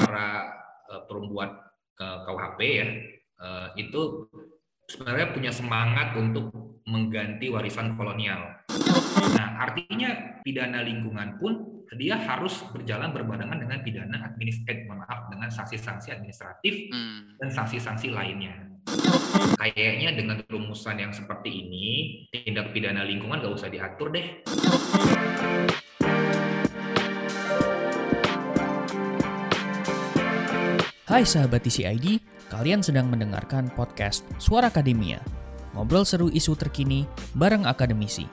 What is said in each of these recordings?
para uh, perempuan uh, KUHP ya uh, itu sebenarnya punya semangat untuk mengganti warisan kolonial. Nah, artinya pidana lingkungan pun dia harus berjalan berbarengan dengan pidana administratif, maaf, dengan sanksi-sanksi administratif hmm. dan sanksi-sanksi lainnya. Kayaknya dengan rumusan yang seperti ini, tindak pidana lingkungan nggak usah diatur deh. Hai sahabat TCID, kalian sedang mendengarkan podcast Suara Akademia. Ngobrol seru isu terkini bareng akademisi.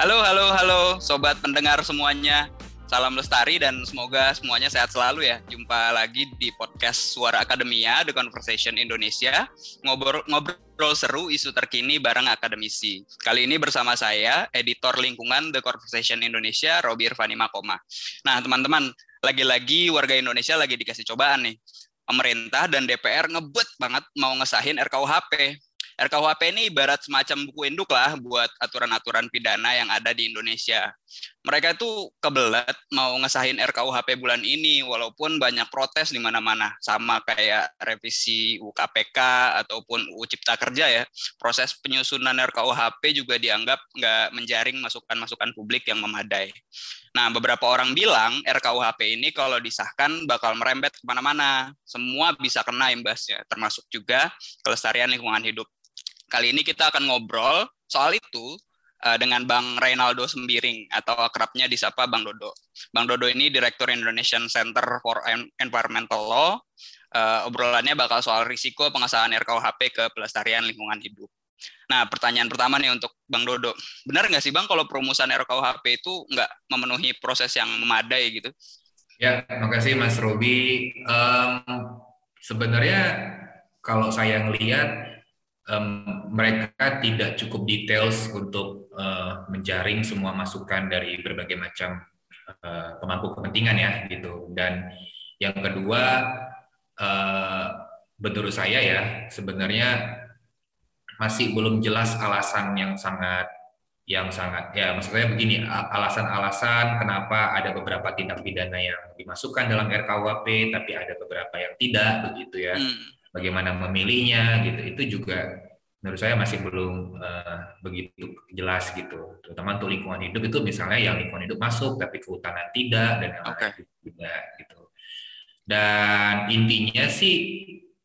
Halo, halo, halo sobat pendengar semuanya. Salam lestari dan semoga semuanya sehat selalu ya. Jumpa lagi di podcast Suara Akademia The Conversation Indonesia. Ngobrol ngobrol seru isu terkini bareng akademisi. Kali ini bersama saya, editor lingkungan The Conversation Indonesia, Robi Irvani Makoma. Nah, teman-teman, lagi-lagi warga Indonesia lagi dikasih cobaan nih. Pemerintah dan DPR ngebut banget mau ngesahin RKUHP RKUHP ini ibarat semacam buku induk lah buat aturan-aturan pidana yang ada di Indonesia. Mereka itu kebelet mau ngesahin RKUHP bulan ini walaupun banyak protes di mana-mana sama kayak revisi UKPK ataupun UU Cipta Kerja ya. Proses penyusunan RKUHP juga dianggap nggak menjaring masukan-masukan publik yang memadai. Nah, beberapa orang bilang RKUHP ini kalau disahkan bakal merembet ke mana-mana. Semua bisa kena imbasnya, termasuk juga kelestarian lingkungan hidup. Kali ini kita akan ngobrol soal itu uh, dengan Bang Reynaldo Sembiring atau akrabnya disapa Bang Dodo. Bang Dodo ini Direktur Indonesian Center for Environmental Law. Uh, obrolannya bakal soal risiko pengesahan RKUHP ke pelestarian lingkungan hidup. Nah, pertanyaan pertama nih untuk Bang Dodo. Benar nggak sih Bang kalau perumusan RKUHP itu nggak memenuhi proses yang memadai gitu? Ya, terima kasih Mas Robi. Um, sebenarnya kalau saya ngelihat um, mereka tidak cukup details untuk uh, menjaring semua masukan dari berbagai macam uh, pemangku kepentingan ya gitu. Dan yang kedua uh, menurut saya ya sebenarnya masih belum jelas alasan yang sangat yang sangat ya maksudnya begini alasan-alasan kenapa ada beberapa tindak pidana yang dimasukkan dalam RKUHP tapi ada beberapa yang tidak begitu ya. Hmm bagaimana memilihnya gitu. Itu juga menurut saya masih belum uh, begitu jelas gitu. Terutama untuk lingkungan hidup itu misalnya yang lingkungan hidup masuk tapi kehutanan tidak dan yang okay. lain juga gitu. Dan intinya sih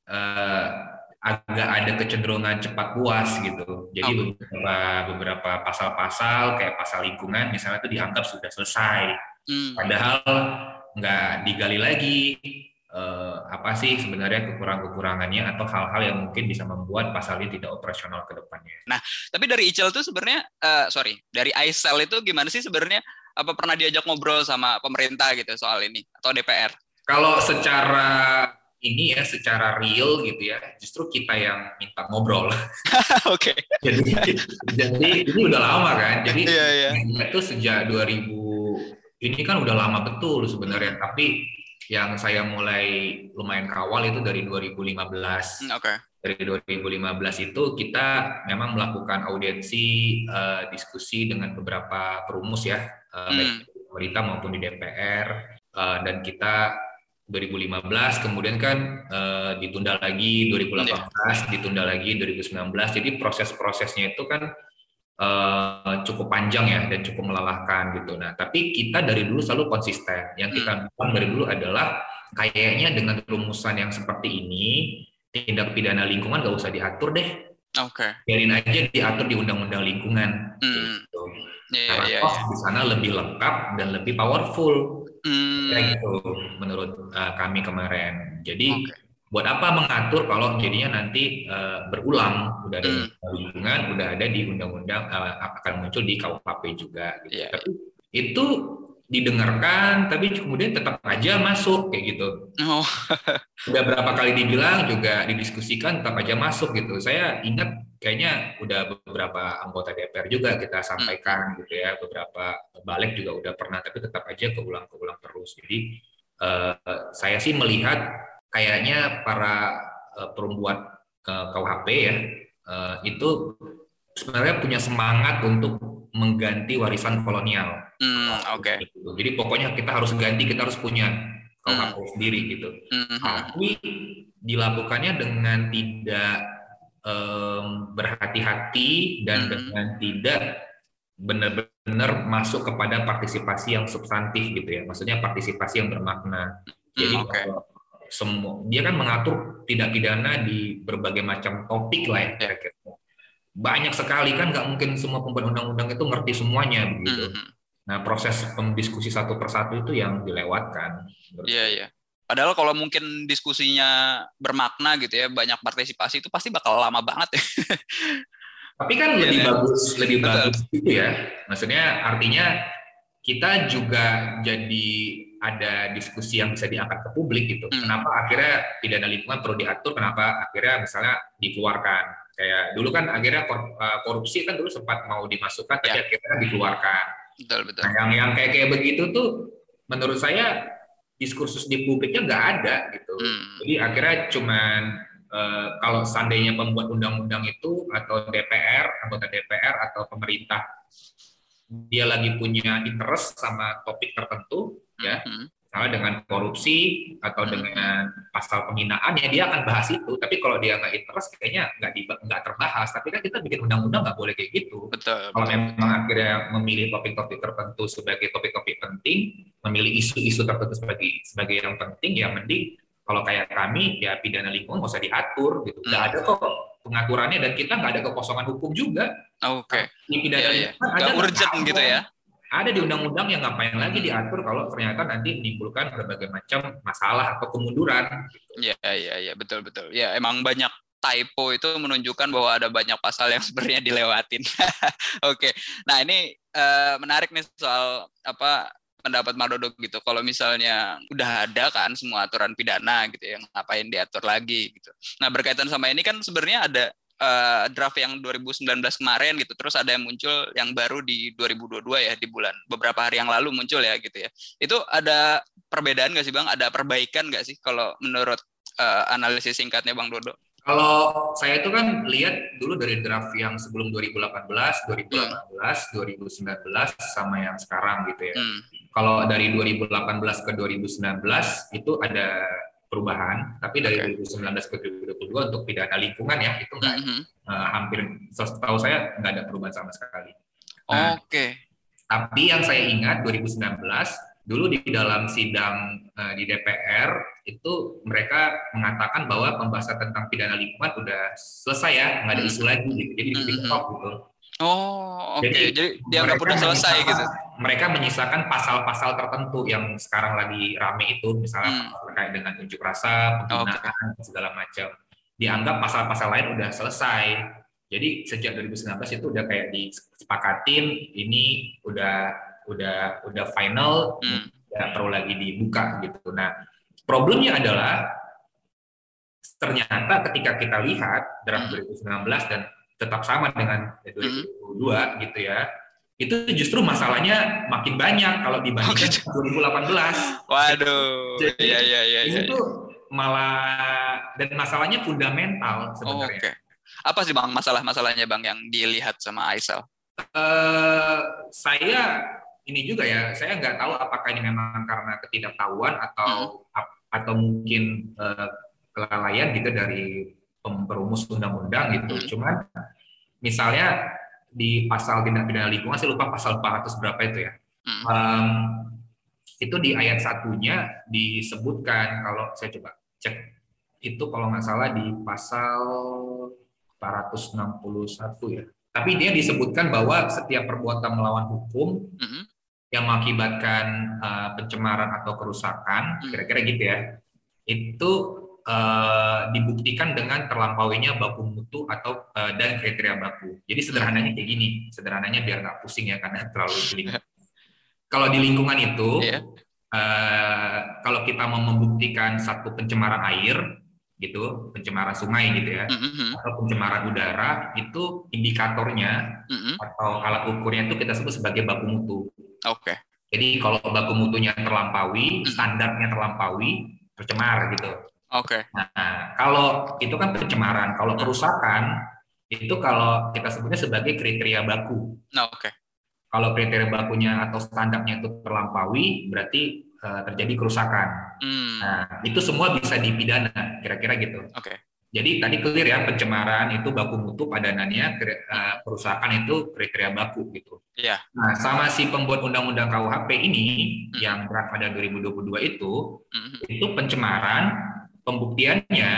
uh, agak ada kecenderungan cepat puas gitu. Jadi beberapa beberapa pasal-pasal kayak pasal lingkungan misalnya itu dianggap sudah selesai. Hmm. padahal nggak digali lagi eh, apa sih sebenarnya kekurangan-kekurangannya atau hal-hal yang mungkin bisa membuat pasal ini tidak operasional ke depannya. Nah, tapi dari ICL itu sebenarnya, uh, sorry, dari ICL itu gimana sih sebenarnya? Apa pernah diajak ngobrol sama pemerintah gitu soal ini atau DPR? Kalau secara ini ya secara real gitu ya justru kita yang minta ngobrol. Oke. jadi jadi ini udah lama kan. Jadi yeah, yeah. itu sejak 2000 ini kan udah lama betul sebenarnya tapi yang saya mulai lumayan kawal itu dari 2015. Hmm, oke. Okay. Dari 2015 itu kita memang melakukan audiensi uh, diskusi dengan beberapa perumus ya, uh, hmm. pemerintah maupun di DPR uh, dan kita 2015 kemudian kan uh, ditunda lagi 2018 yeah. ditunda lagi 2019 jadi proses-prosesnya itu kan uh, cukup panjang ya dan cukup melelahkan gitu. Nah, tapi kita dari dulu selalu konsisten. Yang kita hmm. bilang dari dulu adalah kayaknya dengan rumusan yang seperti ini tindak pidana lingkungan gak usah diatur deh. Oke. Okay. Biarin aja diatur di undang-undang lingkungan. Hmm. Gitu. Yeah, Karena yeah, yeah. di sana lebih lengkap dan lebih powerful. Kayak gitu menurut uh, kami kemarin. Jadi okay buat apa mengatur kalau jadinya nanti uh, berulang udah ada hmm. lingkungan udah ada di undang-undang uh, akan muncul di KUHP juga gitu. Yeah. Tapi itu didengarkan tapi kemudian tetap aja masuk kayak gitu. Oh. udah berapa kali dibilang juga didiskusikan tetap aja masuk gitu. Saya ingat kayaknya udah beberapa anggota DPR juga kita sampaikan hmm. gitu ya, beberapa balik juga udah pernah tapi tetap aja keulang-keulang terus. Jadi uh, saya sih melihat kayaknya para uh, perempuan uh, KUHP ya uh, itu sebenarnya punya semangat untuk mengganti warisan kolonial. Hmm, Oke. Okay. Jadi pokoknya kita harus ganti, kita harus punya Hmm. aku sendiri gitu. Mhm. Tapi dilakukannya dengan tidak em, berhati-hati dan Hmm. dengan tidak benar-benar masuk kepada partisipasi yang substantif gitu ya. Maksudnya partisipasi yang bermakna. Jadi Hmm, oke. kalau semua dia kan mengatur tindak pidana di berbagai macam topik lah ya. Ya. kira-kira. Banyak sekali kan nggak mungkin semua pembuat undang-undang itu ngerti semuanya begitu. Mhm. Nah proses pendiskusi satu persatu itu yang dilewatkan. Iya, iya. Padahal kalau mungkin diskusinya bermakna gitu ya, banyak partisipasi itu pasti bakal lama banget ya. Tapi kan Iya, lebih iya. bagus, lebih Betul. bagus gitu ya. Maksudnya artinya kita juga jadi ada diskusi yang bisa diangkat ke publik gitu. Hmm. Kenapa akhirnya pidana lingkungan perlu diatur? Kenapa akhirnya misalnya dikeluarkan? Kayak dulu kan akhirnya eh, korupsi kan dulu sempat mau dimasukkan, tapi Ya. akhirnya dikeluarkan. Betul, betul. Nah, yang yang kayak kayak begitu tuh menurut saya diskursus di publiknya nggak ada gitu. Hmm. Jadi akhirnya cuman eh, kalau seandainya pembuat undang-undang itu atau DPR, anggota DPR atau pemerintah dia lagi punya interest sama topik tertentu, ya, Mhm. misalnya dengan korupsi atau Hmm. dengan pasal penghinaan ya dia akan bahas itu. Tapi kalau dia nggak interest, kayaknya nggak di, nggak terbahas. Tapi kan kita bikin undang-undang nggak boleh kayak gitu. Betul. Kalau betul. memang akhirnya memilih topik-topik tertentu sebagai topik-topik penting, memilih isu-isu tertentu sebagai sebagai yang penting, ya mending kalau kayak kami ya pidana lingkungan nggak usah diatur gitu. Nggak Hmm. ada kok pengaturannya dan kita nggak ada kekosongan hukum juga. Oke. Di pidana Iya, iya. lingkungan ada Nggak nggak urgent ada. gitu ya. Ada di undang-undang yang ngapain lagi diatur kalau ternyata nanti menimbulkan berbagai macam masalah atau kemunduran. Iya, iya, iya, betul, betul. Ya, emang banyak typo itu menunjukkan bahwa ada banyak pasal yang sebenarnya dilewatin. Oke. Nah, ini eh, menarik nih soal apa pendapat Madodo gitu. Kalau misalnya udah ada kan semua aturan pidana gitu yang ngapain diatur lagi gitu. Nah, berkaitan sama ini kan sebenarnya ada eh, draft yang 2019 kemarin gitu. Terus ada yang muncul yang baru di 2022 ya di bulan beberapa hari yang lalu muncul ya gitu ya. Itu ada perbedaan nggak sih Bang? Ada perbaikan nggak sih kalau menurut eh, analisis singkatnya Bang Dodo? Kalau saya itu kan lihat dulu dari draft yang sebelum 2018, 2018, 2019 sama yang sekarang gitu ya. Hmm. Kalau dari 2018 ke 2019 itu ada perubahan, tapi dari Oke. 2019 ke 2022 untuk pidana lingkungan ya itu nggak Mhm. eh, hampir setahu saya nggak ada perubahan sama sekali. Nah, Oke. Tapi yang saya ingat 2019 dulu di dalam sidang eh, di DPR itu mereka mengatakan bahwa pembahasan tentang pidana lingkungan udah selesai ya, nggak ada isu lagi gitu. Jadi di Hmm. stop gitu. Oh, oke. Jadi, Jadi, dianggap Mereka udah selesai gitu. Mereka menyisakan pasal-pasal tertentu yang sekarang lagi rame itu, misalnya Hmm. terkait dengan unjuk rasa, penghinaan, segala macam. Dianggap pasal-pasal lain udah selesai. Jadi sejak 2019 itu udah kayak disepakatin, ini udah udah udah final, Hmm. nggak perlu lagi dibuka gitu. Nah, problemnya adalah ternyata ketika kita lihat draft Hmm. 2019 dan tetap sama dengan 2022 gitu ya, itu justru masalahnya makin banyak kalau dibandingkan gitu. 2018. Waduh. Jadi, Iya, iya, iya, Ini iya. tuh malah dan masalahnya fundamental Oh, sebenarnya. Oke. Apa sih Bang masalah-masalahnya Bang yang dilihat sama Aisel? Eh, saya ini juga ya, saya nggak tahu apakah ini memang karena ketidaktahuan atau ap- atau mungkin eh, kelalaian gitu dari perumus undang-undang gitu. Hmm. Cuman misalnya di pasal tindak pidana lingkungan saya lupa pasal 400 berapa itu ya. Hmm. Em, itu di ayat satunya disebutkan kalau saya coba cek itu kalau nggak salah di pasal 461 ya. Tapi dia disebutkan bahwa setiap perbuatan melawan hukum Mhm. Yang mengakibatkan uh, pencemaran atau kerusakan, Hmm. kira-kira gitu ya, itu uh, dibuktikan dengan terlampauinya baku mutu atau uh, dan kriteria baku. Jadi sederhananya kayak gini, sederhananya biar nggak pusing ya karena terlalu jelimet. Kalau di lingkungan itu, Iya. uh, kalau kita mau membuktikan satu pencemaran air, gitu, pencemaran sungai gitu ya, Mhm. atau pencemaran udara, itu indikatornya Mhm. atau alat ukurnya itu kita sebut sebagai baku mutu. Oke. Jadi kalau baku mutunya terlampaui, Hmm. standarnya terlampaui, tercemar gitu. Oke. Nah, kalau itu kan pencemaran, kalau Hmm. kerusakan itu kalau kita sebutnya sebagai kriteria baku. Nah, oke. Kalau kriteria bakunya atau standarnya itu terlampaui, berarti uh, terjadi kerusakan. Hmm. Nah, itu semua bisa dipidana, kira-kira gitu. Oke. Okay. Jadi tadi clear ya pencemaran itu baku mutu padanannya, uh, kerusakan itu kriteria baku gitu. Iya. Nah, sama si pembuat undang-undang KUHP ini hmm. yang berat pada 2022 itu, hmm. itu pencemaran pembuktiannya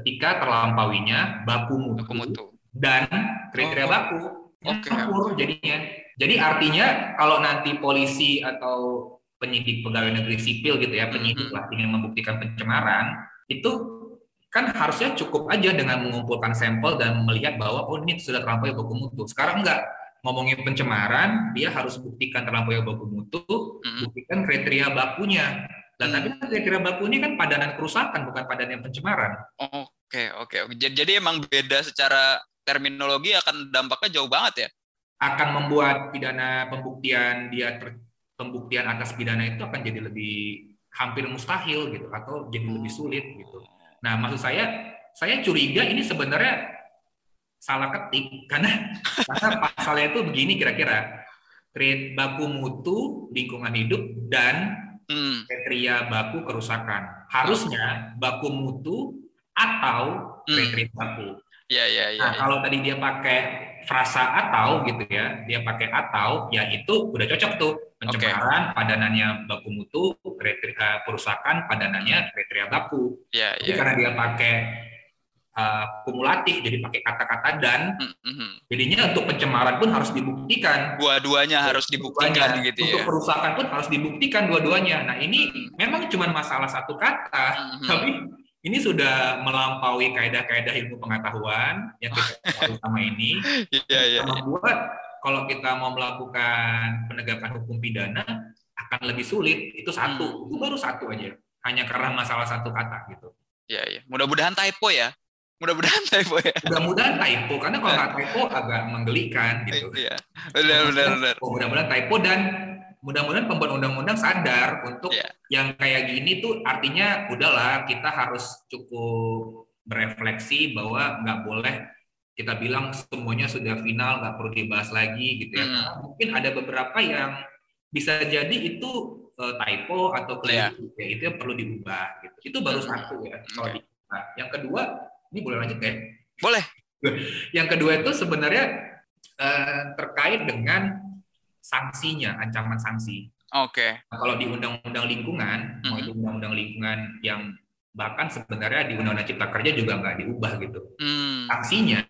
ketika terlampauinya baku mutu, baku mutu. dan kriteria oh. baku. Oke. Okay. jadinya. Jadi artinya kalau nanti polisi atau penyidik pegawai negeri sipil gitu ya, penyidik lah ingin membuktikan pencemaran, itu kan harusnya cukup aja dengan mengumpulkan sampel dan melihat bahwa oh ini sudah terlampau baku mutu. Sekarang enggak ngomongin pencemaran, dia harus buktikan terlampau baku mutu, hmm. buktikan kriteria bakunya. Dan tapi kan kriteria baku ini kan padanan kerusakan bukan padanan pencemaran. Oke oke oke. Jadi, jadi emang beda secara terminologi akan dampaknya jauh banget ya? Akan membuat pidana pembuktian dia ter, pembuktian atas pidana itu akan jadi lebih hampir mustahil gitu atau jadi lebih sulit gitu. Nah, maksud saya, saya curiga ini sebenarnya salah ketik karena karena pasalnya itu begini kira-kira create baku mutu lingkungan hidup dan hmm. kriteria baku kerusakan. Harusnya baku mutu atau hmm. kriteria baku. Ya, ya, ya. Nah, ya. kalau tadi dia pakai frasa atau gitu ya, dia pakai atau, ya itu udah cocok tuh pencemaran okay. padanannya baku mutu, kriteria kerusakan padanannya kriteria baku. Jadi ya. karena dia pakai uh, kumulatif, jadi pakai kata-kata dan, mm-hmm. jadinya untuk pencemaran pun harus dibuktikan. Dua-duanya harus dibuktikan gitu ya. Untuk kerusakan pun harus dibuktikan dua-duanya. Nah ini mm-hmm. memang cuma masalah satu kata, mm-hmm. tapi ini sudah melampaui kaidah-kaidah ilmu pengetahuan yang kita tahu sama ini. Iya, iya. Membuat kalau kita mau melakukan penegakan hukum pidana akan lebih sulit. Itu satu, hmm. itu baru satu aja. Hanya karena masalah satu kata gitu. Iya, iya. Mudah-mudahan typo ya. Mudah-mudahan typo ya. Mudah-mudahan typo karena kalau nggak typo agak menggelikan gitu. Iya. Benar, benar, benar. Mudah-mudahan typo dan mudah-mudahan pembuat undang-undang sadar untuk yeah. yang kayak gini tuh artinya udahlah kita harus cukup berefleksi bahwa nggak boleh kita bilang semuanya sudah final nggak perlu dibahas lagi gitu ya hmm. mungkin ada beberapa yang bisa jadi itu uh, typo atau klaim yeah. ya itu yang perlu diubah gitu itu baru hmm. satu ya okay. nah, yang kedua ini boleh lanjut ya boleh yang kedua itu sebenarnya uh, terkait dengan sanksinya, ancaman sanksi. Oke. Okay. Nah, kalau di undang-undang lingkungan, mm -hmm. mau itu undang-undang lingkungan yang bahkan sebenarnya di undang-undang cipta kerja juga nggak diubah gitu. Mm. Sanksinya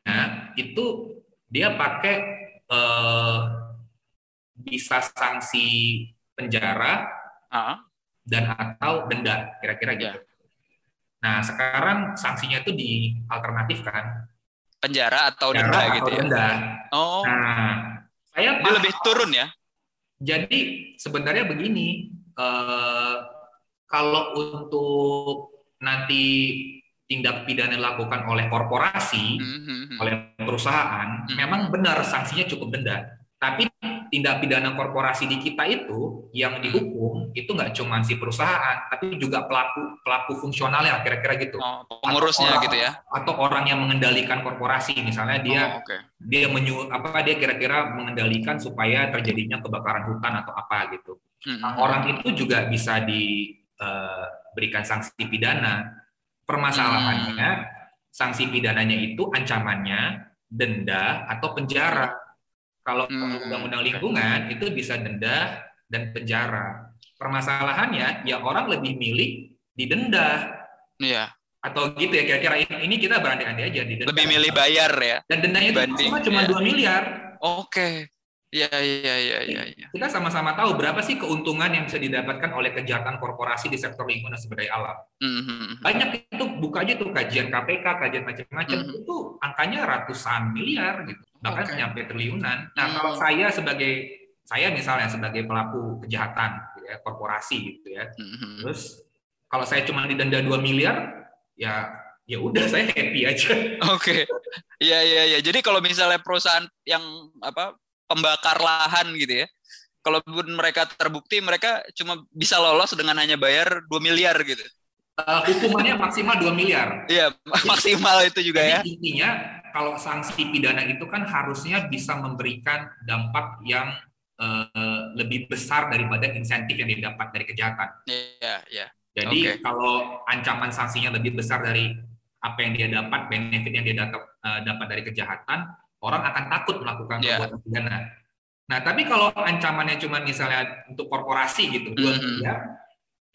itu dia pakai eh, bisa sanksi penjara uh. dan atau denda kira-kira gitu. Yeah. Nah sekarang sanksinya itu dialternatifkan penjara atau penjara denda atau gitu ya. Denda. Oh. Nah saya Dia lebih turun ya. Jadi sebenarnya begini, eh, kalau untuk nanti tindak pidana dilakukan oleh korporasi, mm -hmm. oleh perusahaan, mm -hmm. memang benar sanksinya cukup denda. Tapi tindak pidana korporasi di kita itu yang dihukum itu nggak cuma si perusahaan, tapi juga pelaku pelaku fungsionalnya kira-kira gitu. Oh, pengurusnya orang, gitu ya. Atau orang yang mengendalikan korporasi, misalnya dia oh, okay. dia menyu apa dia kira-kira mengendalikan supaya terjadinya kebakaran hutan atau apa gitu. Hmm. Nah, orang itu juga bisa diberikan uh, sanksi pidana. Permasalahannya hmm. sanksi pidananya itu ancamannya denda atau penjara kalau hmm. undang-undang lingkungan itu bisa denda dan penjara. Permasalahannya ya orang lebih milih didenda. Iya. Atau gitu ya kira-kira ini kita berandai-andai aja didenda. Lebih milih bayar ya. Dan dendanya itu cuma dua miliar. Oke. Iya, iya, iya, iya. Ya. Kita sama-sama tahu berapa sih keuntungan yang bisa didapatkan oleh kejahatan korporasi di sektor lingkungan sumber daya alam. Mm-hmm. Banyak itu buka aja tuh kajian KPK, kajian macam-macam mm-hmm. itu angkanya ratusan miliar gitu, bahkan okay. nyampe triliunan. Nah, mm-hmm. kalau saya sebagai saya misalnya sebagai pelaku kejahatan gitu ya, korporasi gitu ya, mm-hmm. terus kalau saya cuma didenda 2 miliar, ya ya udah saya happy aja. Oke. Okay. Iya iya iya. Jadi kalau misalnya perusahaan yang apa pembakar lahan gitu ya. Kalau mereka terbukti mereka cuma bisa lolos dengan hanya bayar 2 miliar gitu. Uh, hukumannya maksimal 2 miliar. Iya, maksimal itu juga Jadi, ya. Intinya kalau sanksi pidana itu kan harusnya bisa memberikan dampak yang uh, lebih besar daripada insentif yang didapat dari kejahatan. Iya, iya. Jadi okay. kalau ancaman sanksinya lebih besar dari apa yang dia dapat, benefit yang dia dapat, uh, dapat dari kejahatan, orang akan takut melakukan yeah. perbuatan pidana. Nah, tapi kalau ancamannya cuma misalnya untuk korporasi gitu, mm -hmm. miliar,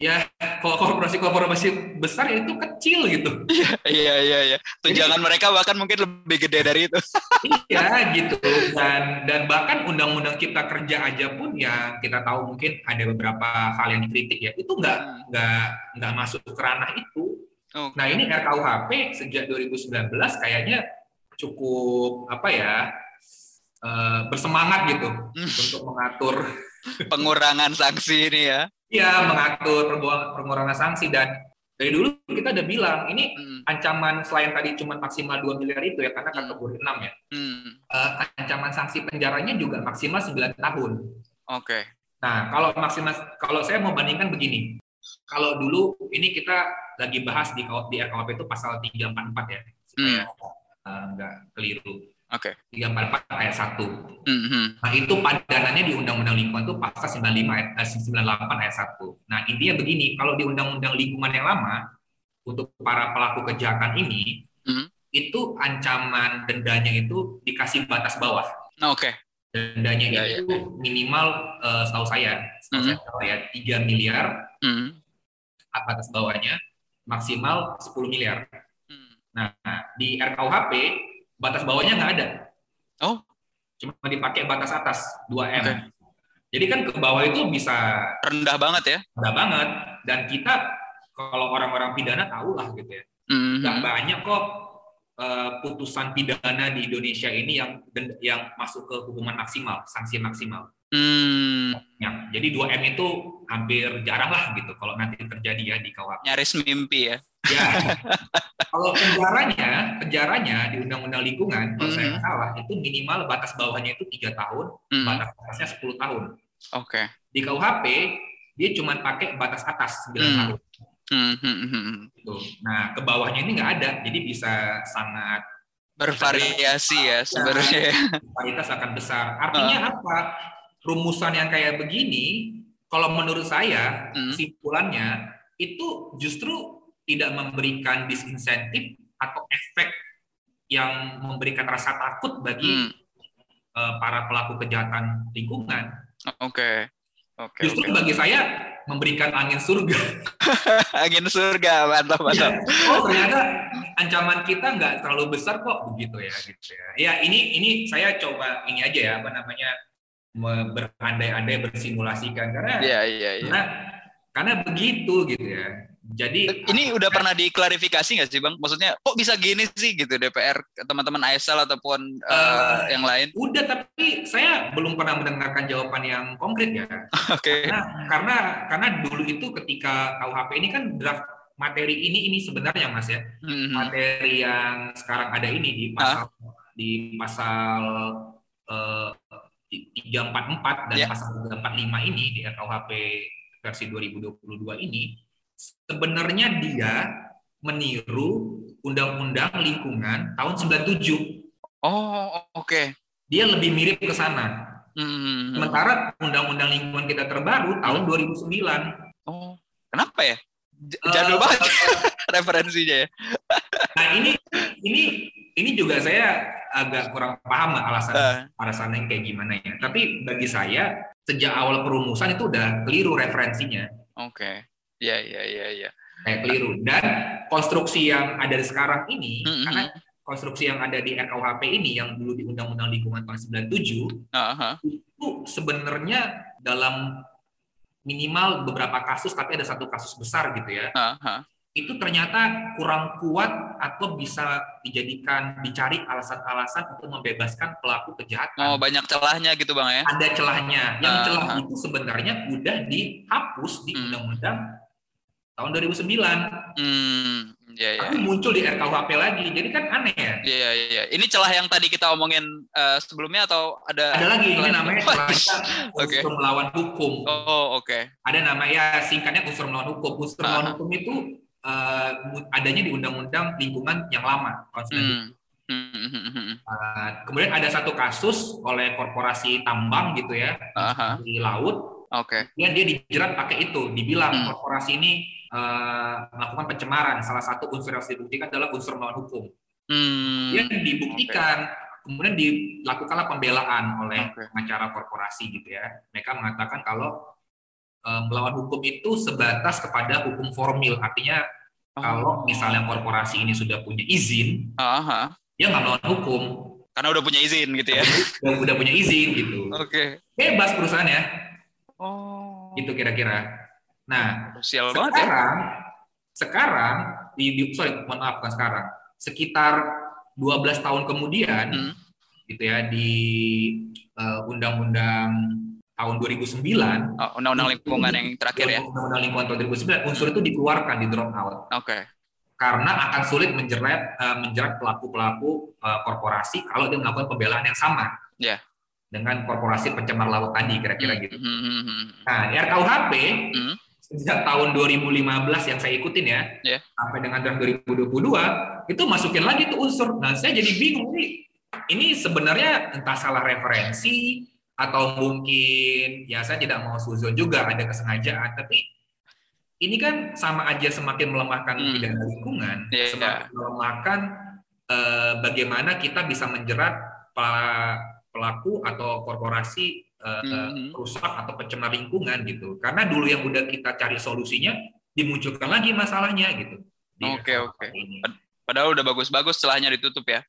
ya kalau korporasi-korporasi besar ya itu kecil gitu. Iya iya iya. Tunjangan Jadi, mereka bahkan mungkin lebih gede dari itu. iya gitu. Dan dan bahkan undang-undang cipta kerja aja pun ya kita tahu mungkin ada beberapa hal yang dikritik ya. Itu nggak hmm. nggak nggak masuk ke ranah itu. Okay. Nah ini RKUHP sejak 2019 kayaknya cukup apa ya uh, bersemangat gitu hmm. untuk mengatur pengurangan sanksi ini ya. Iya, mengatur pengurangan sanksi dan dari dulu kita udah bilang ini hmm. ancaman selain tadi cuma maksimal 2 miliar itu ya karena hmm. kategori 6 ya. Hmm. Uh, ancaman sanksi penjaranya juga maksimal 9 tahun. Oke. Okay. Nah, kalau maksimal kalau saya mau bandingkan begini. Kalau dulu ini kita lagi bahas di di RKUHP itu pasal 344 ya supaya hmm. uh, nggak keliru. Oke. Okay. 344 ayat 1. Mm-hmm. Nah, itu padanannya di Undang-Undang Lingkungan itu pasal 95 ayat eh, 98 ayat 1. Nah, intinya begini, kalau di Undang-Undang Lingkungan yang lama untuk para pelaku kejahatan ini mm-hmm. itu ancaman dendanya itu dikasih batas bawah. Oke. Okay. Dendanya yeah, itu yeah. minimal uh, setahu saya, setahu mm-hmm. saya 3 miliar. Mm-hmm. Batas bawahnya maksimal 10 miliar. Mm. Nah, di RKUHP batas bawahnya nggak ada. Oh. Cuma dipakai batas atas 2 m. Okay. Jadi kan ke bawah itu bisa rendah banget ya? Rendah banget. Dan kita kalau orang-orang pidana tahu lah gitu ya. Mm-hmm. Gak banyak kok uh, putusan pidana di Indonesia ini yang yang masuk ke hukuman maksimal, sanksi maksimal. Hmm. Ya, jadi 2 m itu hampir jarang lah gitu kalau nanti terjadi ya di KUHP. Nyaris mimpi ya. Ya. kalau penjaranya, penjaranya di Undang-Undang Lingkungan, kalau mm -hmm. saya salah, itu minimal batas bawahnya itu tiga tahun, mm -hmm. batas atasnya 10 tahun. Oke. Okay. Di KUHP dia cuma pakai batas atas 9 mm -hmm. tahun. Mm -hmm. Gitu. Nah, ke bawahnya ini nggak ada, jadi bisa sangat bervariasi ya sebenarnya. Varietas akan besar. Artinya uh. apa? Rumusan yang kayak begini, kalau menurut saya, mm. kesimpulannya itu justru tidak memberikan disinsentif atau efek yang memberikan rasa takut bagi hmm. uh, para pelaku kejahatan lingkungan. Oke. Okay. Okay, Justru okay. bagi saya memberikan angin surga. angin surga, mantap mantap. Ya. Oh ternyata ancaman kita nggak terlalu besar kok begitu ya, gitu ya. Ya ini ini saya coba ini aja ya apa namanya berandai-andai bersimulasikan karena yeah, yeah, yeah. karena karena begitu gitu ya. Jadi ini udah pernah diklarifikasi nggak sih bang? Maksudnya kok bisa gini sih gitu DPR teman-teman ASL ataupun uh, uh, yang lain? Udah tapi saya belum pernah mendengarkan jawaban yang konkret ya. Oke. Okay. Karena karena karena dulu itu ketika KUHP ini kan draft materi ini ini sebenarnya mas ya mm-hmm. materi yang sekarang ada ini di pasal uh. di pasal uh, 344 dan yeah. pasal 345 ini di RKUHP versi 2022 ini sebenarnya dia meniru Undang-Undang Lingkungan tahun 97. Oh, oke. Okay. Dia lebih mirip ke sana. Hmm. Sementara Undang-Undang Lingkungan kita terbaru tahun 2009. Oh, kenapa ya? Jadul uh, banget referensinya ya. nah ini ini ini juga saya agak kurang paham alasan uh. alasannya kayak gimana ya. Tapi bagi saya sejak awal perumusan itu udah keliru referensinya. Oke. Okay. Iya, iya, iya, iya. Kayak keliru. Dan konstruksi yang ada sekarang ini, mm-hmm. karena konstruksi yang ada di RKUHP ini yang dulu di Undang-Undang Lingkungan tahun 97 uh-huh. itu sebenarnya dalam minimal beberapa kasus tapi ada satu kasus besar gitu ya. Uh-huh. Itu ternyata kurang kuat atau bisa dijadikan dicari alasan-alasan untuk membebaskan pelaku kejahatan. Oh, banyak celahnya gitu Bang ya. Ada celahnya. Yang uh-huh. celah itu sebenarnya udah dihapus di hmm. Undang-Undang tahun 2009. Hmm, ya, ya. Tapi muncul di RKUHP lagi, jadi kan aneh ya. Iya, iya, iya. Ini celah yang tadi kita omongin uh, sebelumnya atau ada? Ada lagi, ini namanya celah unsur okay. melawan hukum. Oh, oke. Okay. Ada nama ya singkatnya unsur melawan hukum. Unsur uh -huh. melawan hukum itu uh, adanya di Undang-Undang Lingkungan yang lama tahun 1997. Hmm. Uh, kemudian ada satu kasus oleh korporasi tambang gitu ya uh-huh. di laut. Oke. Okay. dia dijerat pakai itu, dibilang hmm. korporasi ini uh, melakukan pencemaran. Salah satu unsur yang harus dibuktikan adalah unsur melawan hukum. Hmm. Dia dibuktikan, okay. kemudian dilakukanlah pembelaan oleh okay. pengacara korporasi gitu ya. Mereka mengatakan kalau uh, melawan hukum itu sebatas kepada hukum formil, artinya oh. kalau misalnya korporasi ini sudah punya izin, uh-huh dia nggak melawan hukum karena udah punya izin gitu ya udah, udah punya izin gitu oke okay. bebas perusahaannya oh itu kira-kira nah Sial sekarang banget ya? sekarang di, di sorry mohon maaf bukan sekarang sekitar 12 tahun kemudian hmm. gitu ya di uh, undang-undang tahun 2009 oh, undang-undang lingkungan yang terakhir ya undang-undang lingkungan tahun 2009 unsur itu dikeluarkan di drop out oke okay karena akan sulit menjerat uh, menjerat pelaku-pelaku uh, korporasi kalau dia melakukan pembelaan yang sama yeah. dengan korporasi pencemar laut tadi kira-kira gitu. Mm -hmm. Nah, di RKUHP mm -hmm. Sejak tahun 2015 yang saya ikutin ya, yeah. sampai dengan tahun 2022 itu masukin lagi tuh unsur. Nah, saya jadi bingung nih. Ini sebenarnya entah salah referensi atau mungkin ya saya tidak mau suzon juga ada kesengajaan, tapi ini kan sama aja semakin melemahkan hmm. pidana lingkungan, yeah, semakin yeah. melemahkan uh, bagaimana kita bisa menjerat pelaku atau korporasi uh, hmm. rusak atau pencemar lingkungan gitu. Karena dulu yang udah kita cari solusinya dimunculkan lagi masalahnya gitu. Oke oke. Okay, okay. Padahal udah bagus-bagus celahnya ditutup ya.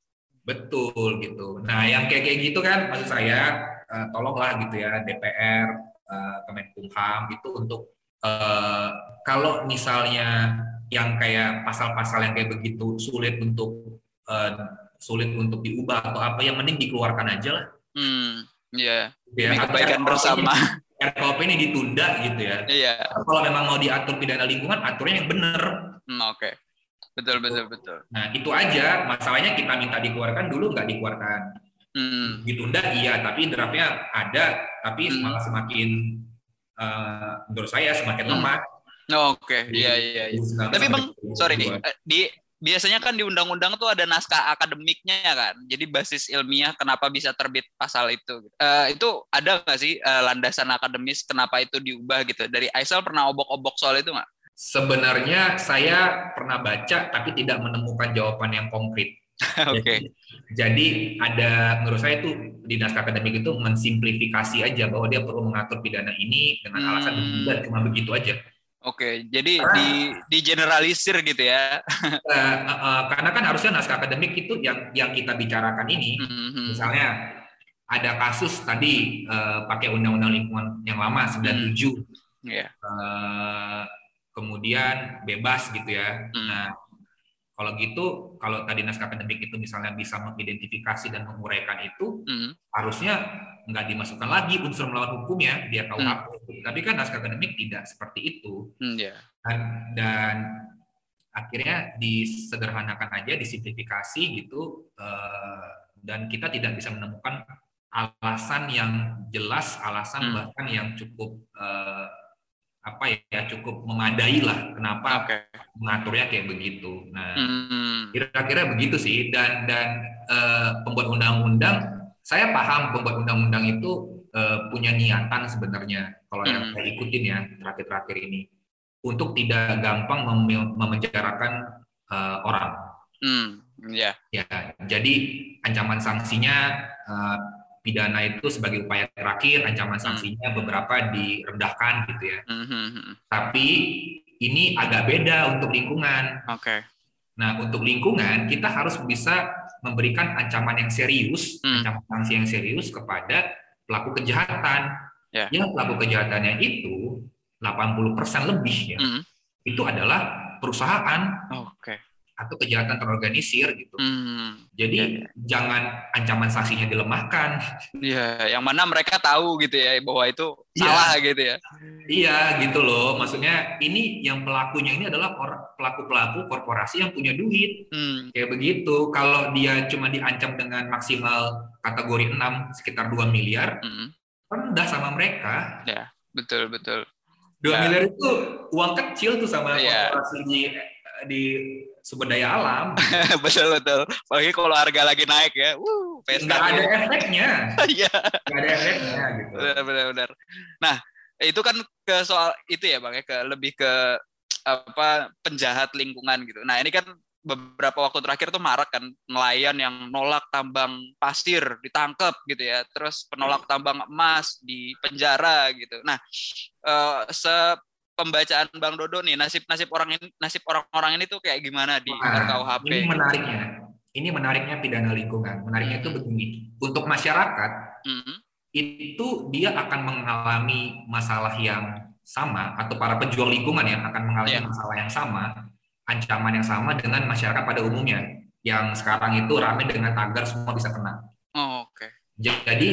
Betul gitu. Nah yang kayak kayak gitu kan maksud saya uh, tolonglah gitu ya DPR, uh, Kemenkumham itu untuk uh, kalau misalnya yang kayak pasal-pasal yang kayak begitu sulit untuk uh, sulit untuk diubah atau apa yang mending dikeluarkan aja lah. Hmm, iya. Yeah. Ya, kebaikan bersama. RKUP ini ditunda gitu ya. Iya. Kalau memang mau diatur pidana lingkungan, aturnya yang benar. Hmm, Oke. Okay. Betul, betul, betul. Nah, itu aja. Masalahnya kita minta dikeluarkan dulu nggak dikeluarkan. Hmm. Ditunda iya, tapi draftnya ada, tapi hmm. malah semakin uh, menurut saya semakin hmm. lemah. Oh, Oke, okay. iya iya. iya. Tapi bang, sorry nih, eh, di biasanya kan di undang-undang tuh ada naskah akademiknya ya kan. Jadi basis ilmiah kenapa bisa terbit pasal itu. Uh, itu ada nggak sih uh, landasan akademis kenapa itu diubah gitu? Dari Aisel pernah obok-obok soal itu nggak? Sebenarnya saya pernah baca tapi tidak menemukan jawaban yang konkret. Oke. okay. Jadi ada menurut saya itu di naskah akademik itu mensimplifikasi aja bahwa dia perlu mengatur pidana ini dengan hmm. alasan dan cuma begitu aja. Oke, jadi karena, di di generalisir gitu ya. uh, uh, uh, karena kan harusnya naskah akademik itu yang yang kita bicarakan ini, mm-hmm. misalnya ada kasus tadi uh, pakai undang-undang lingkungan yang lama 97, mm. yeah. uh, kemudian bebas gitu ya. Mm. Nah kalau gitu, kalau tadi naskah akademik itu misalnya bisa mengidentifikasi dan menguraikan itu, mm. harusnya nggak dimasukkan lagi unsur melawan hukum ya dia KUHP. Mm. Tapi kan naskah akademik tidak seperti itu. Mm, yeah. dan, dan akhirnya disederhanakan aja, disimplifikasi gitu, uh, dan kita tidak bisa menemukan alasan yang jelas, alasan mm. bahkan yang cukup uh, apa ya cukup memadai lah kenapa okay. mengaturnya kayak begitu. Nah, hmm. kira-kira begitu sih dan dan uh, pembuat undang-undang saya paham pembuat undang-undang itu uh, punya niatan sebenarnya kalau hmm. yang saya ikutin ya terakhir-terakhir ini untuk tidak gampang mem memenjarakan uh, orang. Hmm. Yeah. Ya, jadi ancaman sanksinya uh, pidana itu sebagai upaya terakhir, ancaman hmm. sanksinya beberapa direndahkan gitu ya. Hmm, hmm, Tapi ini agak beda untuk lingkungan. Oke. Okay. Nah, untuk lingkungan kita harus bisa memberikan ancaman yang serius, hmm. ancaman sanksi yang serius kepada pelaku kejahatan. Yeah. Yang pelaku kejahatannya itu 80% lebih ya. Hmm. Itu adalah perusahaan. Oke. Okay atau kejahatan terorganisir gitu. Hmm. Jadi ya, ya. jangan ancaman sanksinya dilemahkan. Iya, yang mana mereka tahu gitu ya bahwa itu ya. salah gitu ya. Iya, gitu loh. Maksudnya ini yang pelakunya ini adalah pelaku-pelaku korporasi yang punya duit. Hmm. Kayak begitu. Kalau dia cuma diancam dengan maksimal kategori 6 sekitar 2 miliar, hmm. rendah sama mereka. Ya, betul betul. 2 ya. miliar itu uang kecil tuh sama ya. korporasi di sumber daya alam. betul betul. Apalagi kalau harga lagi naik ya. Wuh, Nggak ada efeknya. Iya. Nggak ada efeknya gitu. Benar benar benar. Nah, itu kan ke soal itu ya Bang ya, ke lebih ke apa penjahat lingkungan gitu. Nah, ini kan beberapa waktu terakhir tuh marak kan nelayan yang nolak tambang pasir ditangkap gitu ya terus penolak tambang emas di penjara gitu nah uh, se pembacaan Bang Dodo nih nasib nasib orang ini nasib orang-orang ini tuh kayak gimana di nah, RKUHP ini menariknya ini menariknya pidana lingkungan menariknya itu begini untuk masyarakat mm -hmm. itu dia akan mengalami masalah yang sama atau para pejuang lingkungan ya akan mengalami yeah. masalah yang sama ancaman yang sama dengan masyarakat pada umumnya yang sekarang itu ramai dengan tagar semua bisa kena. Oh, Oke. Okay. Jadi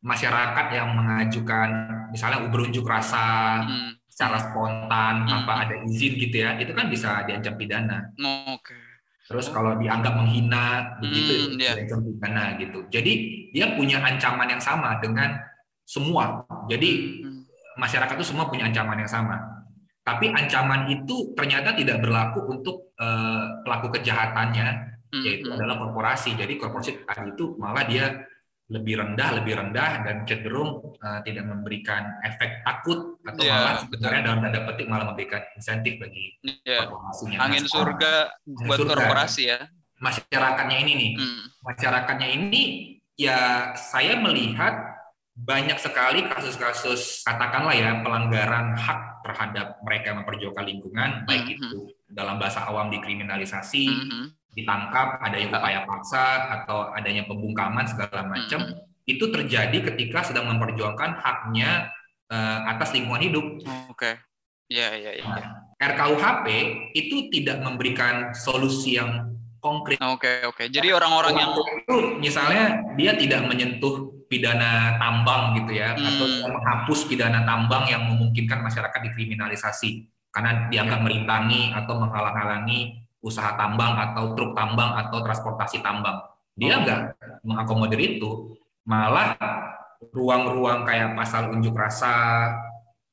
masyarakat yang mengajukan misalnya berunjuk rasa hmm. Secara spontan hmm. tanpa ada izin gitu ya, itu kan bisa diancam pidana. Oh, Oke. Okay. Terus kalau dianggap menghina begitu hmm, yeah. diancam pidana gitu. Jadi dia punya ancaman yang sama dengan semua. Jadi hmm. masyarakat itu semua punya ancaman yang sama. Tapi ancaman itu ternyata tidak berlaku untuk uh, pelaku kejahatannya, hmm, yaitu hmm. adalah korporasi. Jadi korporasi tadi itu malah dia lebih rendah, lebih rendah dan cenderung uh, tidak memberikan efek takut atau yeah, malah sebenarnya dalam tanda petik malah memberikan insentif bagi yeah. korporasinya. Angin nah, surga buat surga. korporasi ya. Masyarakatnya ini nih, hmm. masyarakatnya ini ya saya melihat banyak sekali kasus-kasus katakanlah ya pelanggaran hak terhadap mereka yang memperjuangkan lingkungan mm -hmm. baik itu dalam bahasa awam dikriminalisasi mm -hmm. Ditangkap adanya upaya paksa atau adanya pembungkaman segala macam mm -hmm. itu terjadi ketika sedang memperjuangkan haknya uh, atas lingkungan hidup. Oke. Okay. Ya, ya, ya. Nah, RKUHP itu tidak memberikan solusi yang konkret. Oke, okay, oke. Okay. Jadi orang-orang yang itu misalnya dia tidak menyentuh pidana tambang gitu ya hmm. atau menghapus pidana tambang yang memungkinkan masyarakat dikriminalisasi karena dianggap merintangi atau menghalang-halangi usaha tambang atau truk tambang atau transportasi tambang. Dia enggak oh. mengakomodir itu, malah ruang-ruang kayak pasal unjuk rasa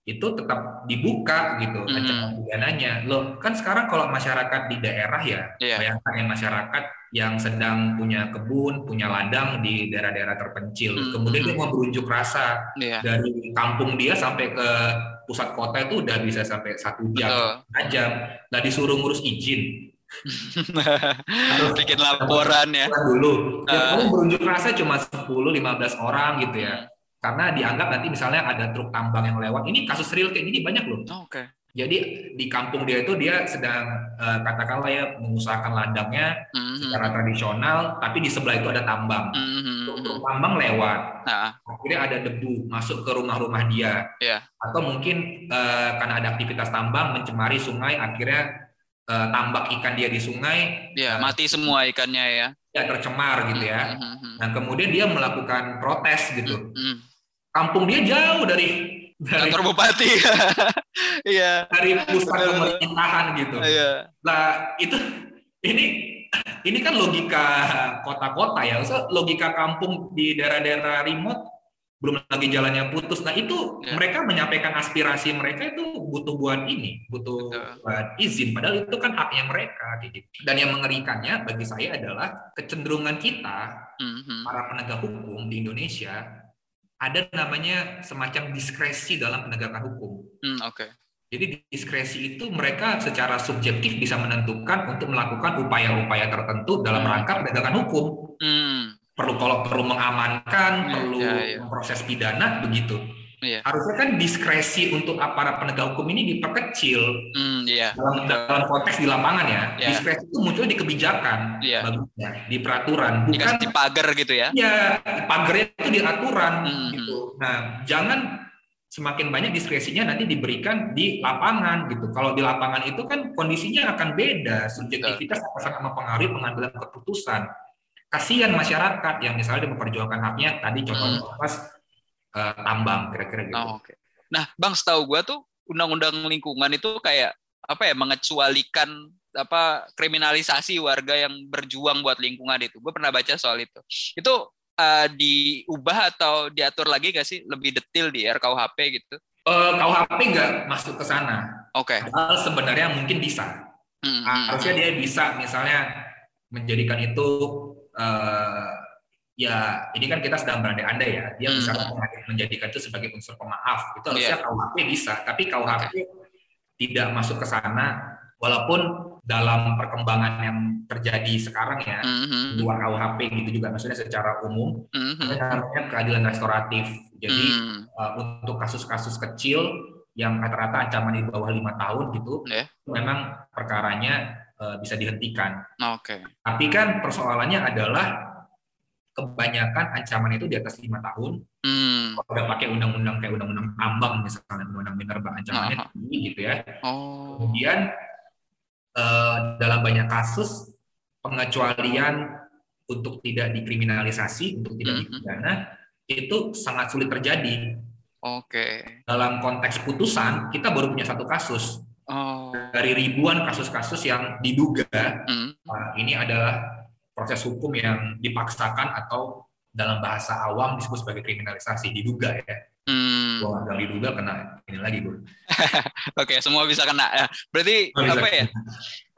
itu tetap dibuka gitu hmm. ancaman pidananya. Loh, kan sekarang kalau masyarakat di daerah ya, yeah. bayangkan ya masyarakat yang sedang punya kebun, punya ladang di daerah-daerah terpencil. Hmm. Kemudian dia mau berunjuk rasa yeah. dari kampung dia sampai ke pusat kota itu udah bisa sampai satu jam, Betul. jam. Nah disuruh ngurus izin. Harus bikin laporan ya. Dulu. Ya, uh. berunjuk rasa cuma 10-15 orang gitu ya karena dianggap nanti misalnya ada truk tambang yang lewat. Ini kasus real kayak gini banyak loh. Oh, Oke. Okay. Jadi di kampung dia itu dia sedang uh, katakanlah ya mengusahakan ladangnya mm-hmm. secara tradisional, tapi di sebelah itu ada tambang. Mm-hmm. Truk tambang lewat, nah. akhirnya ada debu masuk ke rumah-rumah dia. Yeah. Atau mungkin uh, karena ada aktivitas tambang mencemari sungai, akhirnya uh, tambak ikan dia di sungai. Ya, uh, mati semua ikannya ya. Ya tercemar gitu ya. Mm-hmm. Nah kemudian dia melakukan protes gitu. Mm-hmm kampung dia jauh dari dari kantor bupati. Iya. dari pusat pemerintahan gitu. Iya. Nah, itu ini ini kan logika kota-kota ya. So, logika kampung di daerah-daerah remote belum lagi jalannya putus. Nah, itu ya. mereka menyampaikan aspirasi mereka itu butuh buat ini, butuh Betul. buat izin padahal itu kan haknya mereka gitu. Dan yang mengerikannya bagi saya adalah kecenderungan kita mm -hmm. para penegak hukum di Indonesia ada namanya semacam diskresi dalam penegakan hukum. Hmm, Oke. Okay. Jadi diskresi itu mereka secara subjektif bisa menentukan untuk melakukan upaya-upaya tertentu dalam hmm. rangka penegakan hukum. Hmm. Perlu kalau perlu mengamankan, hmm, perlu ya, ya. memproses pidana begitu. Yeah. Harusnya kan diskresi untuk aparat penegak hukum ini diperkecil mm, yeah. dalam, dalam konteks di lapangan ya. Yeah. Diskresi itu muncul di kebijakan, yeah. bagusnya di peraturan, bukan di pagar gitu ya? Ya, pagarnya itu di aturan mm, gitu. Nah, jangan semakin banyak diskresinya nanti diberikan di lapangan gitu. Kalau di lapangan itu kan kondisinya akan beda, subjektivitas akan sangat mempengaruhi pengambilan keputusan. Kasihan masyarakat yang misalnya memperjuangkan haknya tadi contohnya hmm. pas uh, tambang kira-kira gitu. Oh, Okay. Nah, Bang, setahu gue tuh undang-undang lingkungan itu kayak apa ya mengecualikan apa kriminalisasi warga yang berjuang buat lingkungan itu. Gue pernah baca soal itu. Itu uh, diubah atau diatur lagi gak sih lebih detail di RKUHP gitu? Uh, KUHP nggak masuk ke sana. Oke. Okay. sebenarnya mungkin bisa. Hmm, hmm, harusnya dia bisa misalnya menjadikan itu uh, ya ini kan kita sedang berandai-andai ya dia Hmm. bisa menjadikan itu sebagai unsur pemaaf itu harusnya Iya. KUHP bisa tapi KUHP tidak masuk ke sana walaupun dalam perkembangan yang terjadi sekarang ya hmm, hmm, di luar KUHP gitu juga maksudnya secara umum hmm, hmm, ada namanya keadilan restoratif jadi hmm. uh, untuk kasus-kasus kecil yang rata-rata ancaman di bawah lima tahun gitu Ya. memang perkaranya uh, bisa dihentikan Oke. tapi kan persoalannya adalah kebanyakan ancaman itu di atas lima tahun. Hmm. Kalau udah pakai undang-undang kayak undang-undang tambang misalnya, undang-undang minerba ancamannya tinggi gitu ya. Oh. Kemudian eh, dalam banyak kasus pengecualian untuk tidak dikriminalisasi, untuk tidak Mhm. dipidana itu sangat sulit terjadi. Oke. Dalam konteks putusan kita baru punya satu kasus Oh. dari ribuan kasus-kasus yang diduga Hmm. uh, ini adalah proses hukum yang dipaksakan atau dalam bahasa awam disebut sebagai kriminalisasi diduga ya. Hmm. Nggak diduga kena ini lagi bro. Oke, semua bisa kena. Ya. Berarti bisa. apa ya?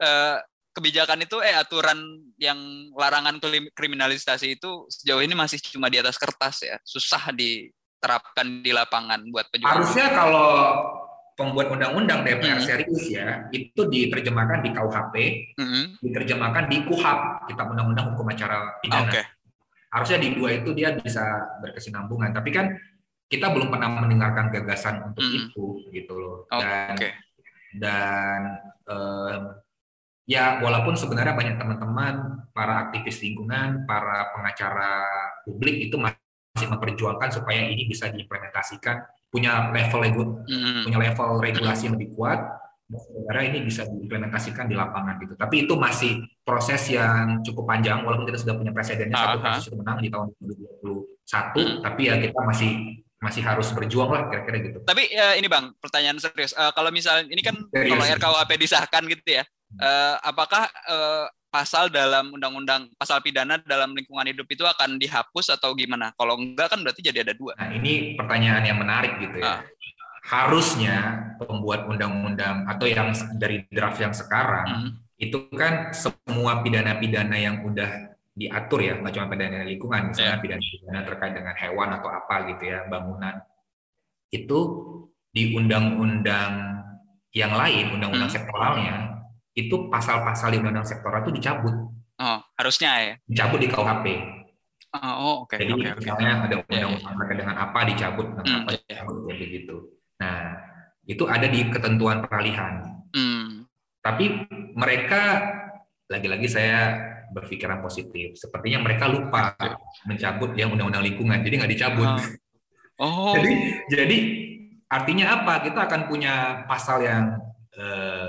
Eh, kebijakan itu eh aturan yang larangan krim- kriminalisasi itu sejauh ini masih cuma di atas kertas ya. Susah diterapkan di lapangan buat pejuang. Harusnya kalau pembuat undang-undang DPR Hmm. serius ya itu diterjemahkan di KUHP, Hmm. diterjemahkan di KUHAP, Kitab Undang-Undang Hukum Acara Pidana. Oke. Harusnya di dua itu dia bisa berkesinambungan. Tapi kan kita belum pernah mendengarkan gagasan untuk Hmm. itu gitu loh. Oke. Dan dan em, ya walaupun sebenarnya banyak teman-teman para aktivis lingkungan, para pengacara publik itu masih memperjuangkan supaya ini bisa diimplementasikan punya level regu- Hmm. punya level regulasi yang lebih kuat sebenarnya ini bisa diimplementasikan di lapangan gitu. Tapi itu masih proses yang cukup panjang walaupun kita sudah punya presidennya satu kasus itu menang di tahun 2021 Hmm. tapi ya kita masih masih harus berjuang lah kira-kira gitu. Tapi eh, ini bang, pertanyaan serius. Eh, kalau misalnya ini kan Serius. kalau RKUHP disahkan gitu ya, eh, apakah eh, pasal dalam undang-undang pasal pidana dalam lingkungan hidup itu akan dihapus atau gimana? Kalau enggak kan berarti jadi ada dua. Nah, ini pertanyaan yang menarik gitu ya. Ah. Harusnya pembuat undang-undang atau yang dari draft yang sekarang Hmm. itu kan semua pidana-pidana yang udah diatur ya, nggak cuma pidana lingkungan, misalnya pidana-pidana terkait dengan hewan atau apa gitu ya, bangunan. Itu di undang-undang yang lain, undang-undang Hmm. sektoralnya, itu pasal-pasal di undang-undang sektoral itu dicabut, Oh, harusnya ya. dicabut di KUHP. Oh, oke, Jadi oke, oke. misalnya ada Ya, ya, undang-undang terkait dengan apa dicabut, dengan Hmm, apa ya. dicabut, kayak begitu. Nah, itu ada di ketentuan peralihan. Hmm. Tapi mereka lagi-lagi saya berpikiran positif. Sepertinya mereka lupa mencabut yang undang-undang lingkungan, jadi nggak dicabut. Ah. Oh, Jadi, jadi artinya apa? Kita akan punya pasal yang eh,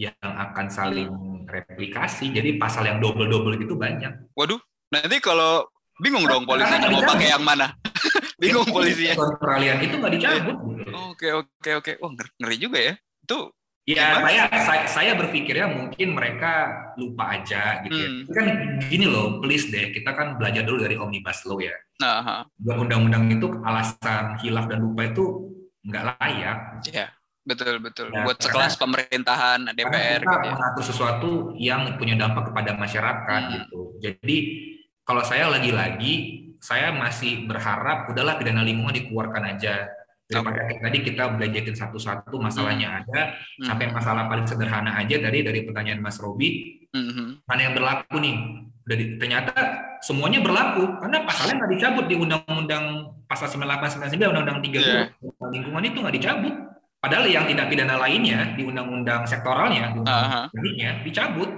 yang akan saling replikasi. Jadi pasal yang double-double gitu banyak. waduh. Nanti kalau bingung dong Karena polisinya nggak mau dicabut. pakai yang mana. bingung polisinya. Ketentuan peralihan itu nggak dicabut. gitu. Oke, oke, oke. Wah, ngeri, juga ya. Itu Ya, saya, saya saya berpikirnya mungkin mereka lupa aja gitu ya. Hmm. Tapi kan gini loh, please deh, kita kan belajar dulu dari omnibus law ya. nah, undang-undang itu alasan hilaf dan lupa itu nggak layak. ya, betul, betul. Ya, Buat sekelas pemerintahan DPR kita gitu ya. mengatur sesuatu yang punya dampak kepada masyarakat Hmm. gitu. Jadi kalau saya lagi-lagi saya masih berharap udahlah pidana lingkungan dikeluarkan aja. Daripada kayak tadi kita belajarin satu-satu masalahnya ada, Hmm. sampai masalah paling sederhana aja dari dari pertanyaan Mas Robi, Mhm. mana yang berlaku nih? Udah di- ternyata semuanya berlaku karena pasalnya nggak dicabut di undang-undang pasal 98 99 undang-undang 30 Iya. lingkungan itu nggak dicabut. Padahal yang tindak pidana lainnya di undang-undang sektoralnya, di undang-undang lainnya dicabut.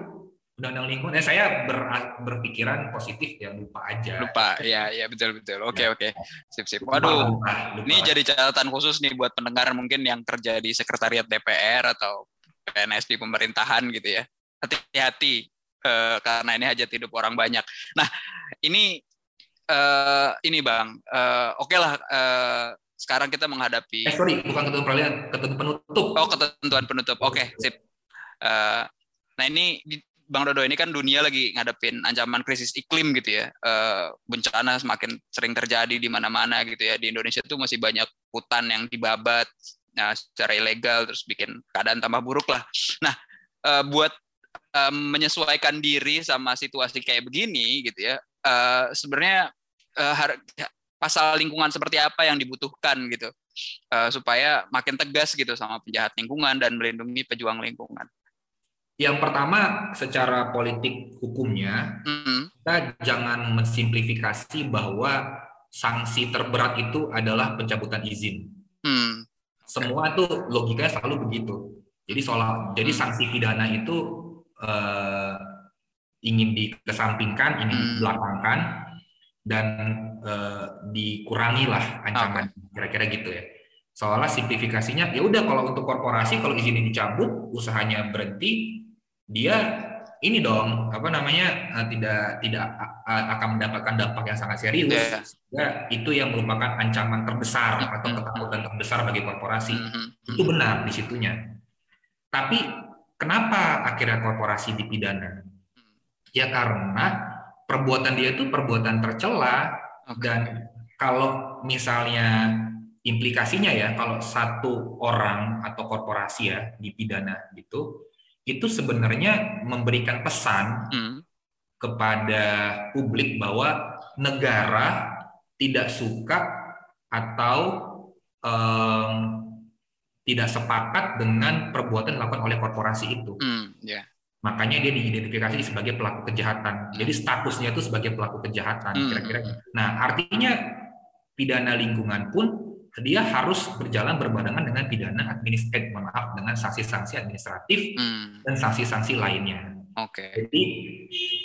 Undang-undang lingkungan. Eh, saya ber- berpikiran positif ya lupa aja. Lupa, ya, ya betul, betul. Oke, oke. Sip, sip. Waduh, lupa, lupa. ini jadi catatan khusus nih buat pendengar mungkin yang kerja di sekretariat DPR atau PNS di pemerintahan gitu ya. Hati-hati eh, karena ini hajat hidup orang banyak. Nah, ini eh, ini Bang. Eh, Oke lah eh, sekarang kita menghadapi Eh sorry, bukan ketentuan peralihan, ketentuan penutup. Oh, ketentuan penutup. Oke, sip. Eh, nah ini di- Bang Dodo ini kan dunia lagi ngadepin ancaman krisis iklim gitu ya. Eh, bencana semakin sering terjadi di mana-mana gitu ya. Di Indonesia tuh masih banyak hutan yang dibabat nah, secara ilegal terus bikin keadaan tambah buruk lah. Nah, buat menyesuaikan diri sama situasi kayak begini gitu ya uh, sebenarnya uh, pasal lingkungan seperti apa yang dibutuhkan gitu uh, supaya makin tegas gitu sama penjahat lingkungan dan melindungi pejuang lingkungan. Yang pertama secara politik hukumnya mm-hmm. kita jangan mensimplifikasi bahwa sanksi terberat itu adalah pencabutan izin. Mm. Semua itu logikanya selalu begitu. Jadi soal jadi mm. sanksi pidana itu uh, ingin dikesampingkan, ingin mm. dibelakangkan dan uh, dikurangi lah ancaman kira-kira gitu ya. Soalnya simplifikasinya ya udah kalau untuk korporasi kalau izinnya dicabut, usahanya berhenti, dia ini dong apa namanya uh, tidak tidak uh, akan mendapatkan dampak yang sangat serius. Yeah. Ya, itu yang merupakan ancaman terbesar atau mm-hmm. ketakutan terbesar bagi korporasi. Mm -hmm. Itu benar di situnya. Tapi kenapa akhirnya korporasi dipidana? Ya karena perbuatan dia itu perbuatan tercela okay. dan kalau misalnya implikasinya ya kalau satu orang atau korporasi ya dipidana gitu itu sebenarnya memberikan pesan hmm. kepada publik bahwa negara tidak suka atau um, tidak sepakat dengan perbuatan dilakukan oleh korporasi itu. Hmm, yeah. Makanya dia diidentifikasi sebagai pelaku kejahatan. Jadi statusnya itu sebagai pelaku kejahatan, hmm, kira-kira. Hmm. Nah, artinya pidana lingkungan pun dia harus berjalan berbarengan dengan pidana administratif, maaf, dengan sanksi-sanksi administratif hmm. dan sanksi-sanksi lainnya. Oke. Okay. Jadi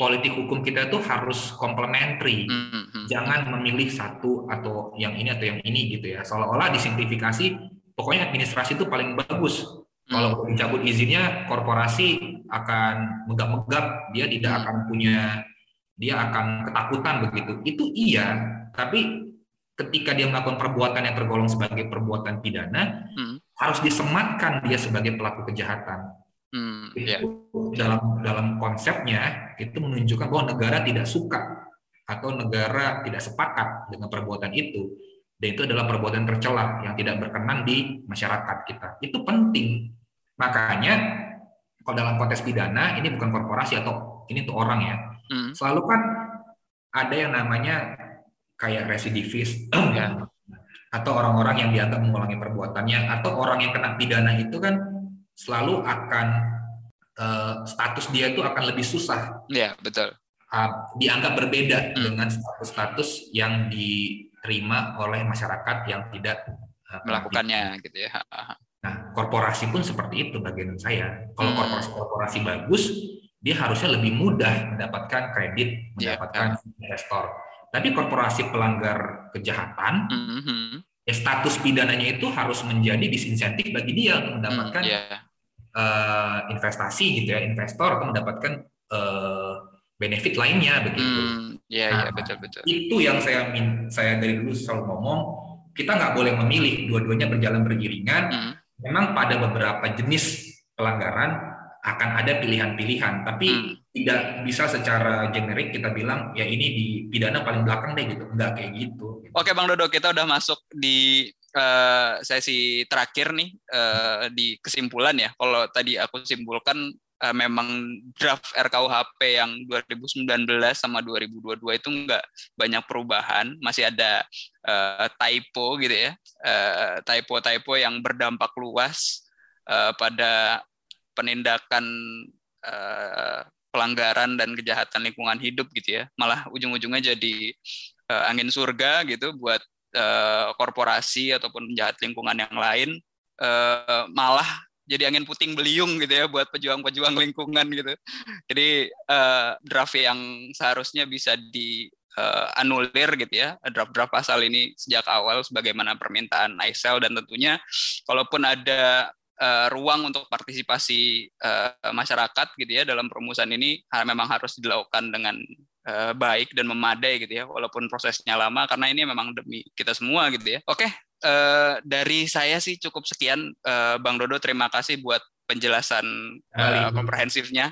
politik hukum kita itu harus komplementari. Hmm, hmm. Jangan memilih satu atau yang ini atau yang ini gitu ya. Seolah-olah disimplifikasi, pokoknya administrasi itu paling bagus kalau hmm. dicabut izinnya, korporasi akan megap-megap, dia tidak hmm. akan punya, dia akan ketakutan begitu. Itu iya, tapi ketika dia melakukan perbuatan yang tergolong sebagai perbuatan pidana, hmm. harus disematkan dia sebagai pelaku kejahatan. Hmm, itu yeah. dalam dalam konsepnya itu menunjukkan bahwa negara tidak suka atau negara tidak sepakat dengan perbuatan itu dan itu adalah perbuatan tercela yang tidak berkenan di masyarakat kita. Itu penting Makanya kalau dalam konteks pidana ini bukan korporasi atau ini tuh orang ya. Hmm. Selalu kan ada yang namanya kayak residivis ya. atau orang-orang yang dianggap mengulangi perbuatannya atau orang yang kena pidana itu kan selalu akan uh, status dia itu akan lebih susah. Ya, betul. Uh, dianggap berbeda hmm. dengan status-status yang diterima oleh masyarakat yang tidak uh, melakukannya gitu ya. Nah, korporasi pun seperti itu bagian saya. Kalau hmm. korporasi-korporasi bagus, dia harusnya lebih mudah mendapatkan kredit, iya, mendapatkan yeah. investor. Tapi korporasi pelanggar kejahatan, mm -hmm. ya status pidananya itu harus menjadi disinsentif bagi dia untuk mendapatkan mm, yeah. uh, investasi gitu ya, investor atau mendapatkan uh, benefit lainnya begitu. Mm, yeah, nah, yeah, betul betul. Itu yang saya min saya dari dulu selalu ngomong, kita nggak boleh memilih dua-duanya berjalan beriringan. Mm memang pada beberapa jenis pelanggaran akan ada pilihan-pilihan, tapi hmm. tidak bisa secara generik kita bilang ya ini di pidana paling belakang deh gitu, enggak kayak gitu. Oke Bang Dodo, kita udah masuk di uh, sesi terakhir nih uh, di kesimpulan ya. Kalau tadi aku simpulkan uh, memang draft RKUHP yang 2019 sama 2022 itu enggak banyak perubahan, masih ada uh, typo gitu ya, uh, typo-typo yang berdampak luas uh, pada penindakan uh, pelanggaran dan kejahatan lingkungan hidup gitu ya. Malah ujung-ujungnya jadi uh, angin surga gitu buat uh, korporasi ataupun penjahat lingkungan yang lain. Uh, malah jadi angin puting beliung gitu ya buat pejuang-pejuang lingkungan gitu. Jadi uh, draft yang seharusnya bisa di uh, anulir gitu ya draft-draft pasal ini sejak awal sebagaimana permintaan ISEL dan tentunya kalaupun ada uh, ruang untuk partisipasi uh, masyarakat gitu ya dalam perumusan ini memang harus dilakukan dengan uh, baik dan memadai gitu ya walaupun prosesnya lama karena ini memang demi kita semua gitu ya. Oke, uh, dari saya sih cukup sekian uh, Bang Dodo terima kasih buat penjelasan uh, komprehensifnya.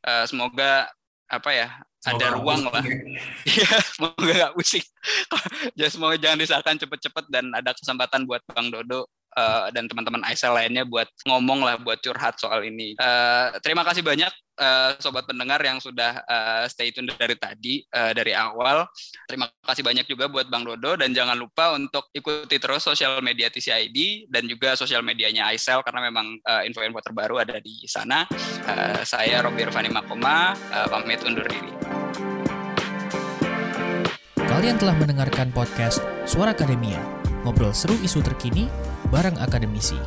Uh, semoga apa ya ada ruang lah. Iya, semoga gak pusing. ya semoga jangan disahkan cepet-cepet dan ada kesempatan buat Bang Dodo uh, dan teman-teman Aisyah lainnya buat ngomong lah, buat curhat soal ini. Uh, terima kasih banyak uh, sobat pendengar yang sudah uh, stay tune dari tadi uh, dari awal. Terima kasih banyak juga buat Bang Dodo dan jangan lupa untuk ikuti terus sosial media TCID dan juga sosial medianya iSell karena memang info-info terbaru ada di sana. Uh, saya Robi Irvani Makoma, uh, pamit undur diri. Kalian telah mendengarkan podcast Suara Akademia, ngobrol seru isu terkini bareng akademisi.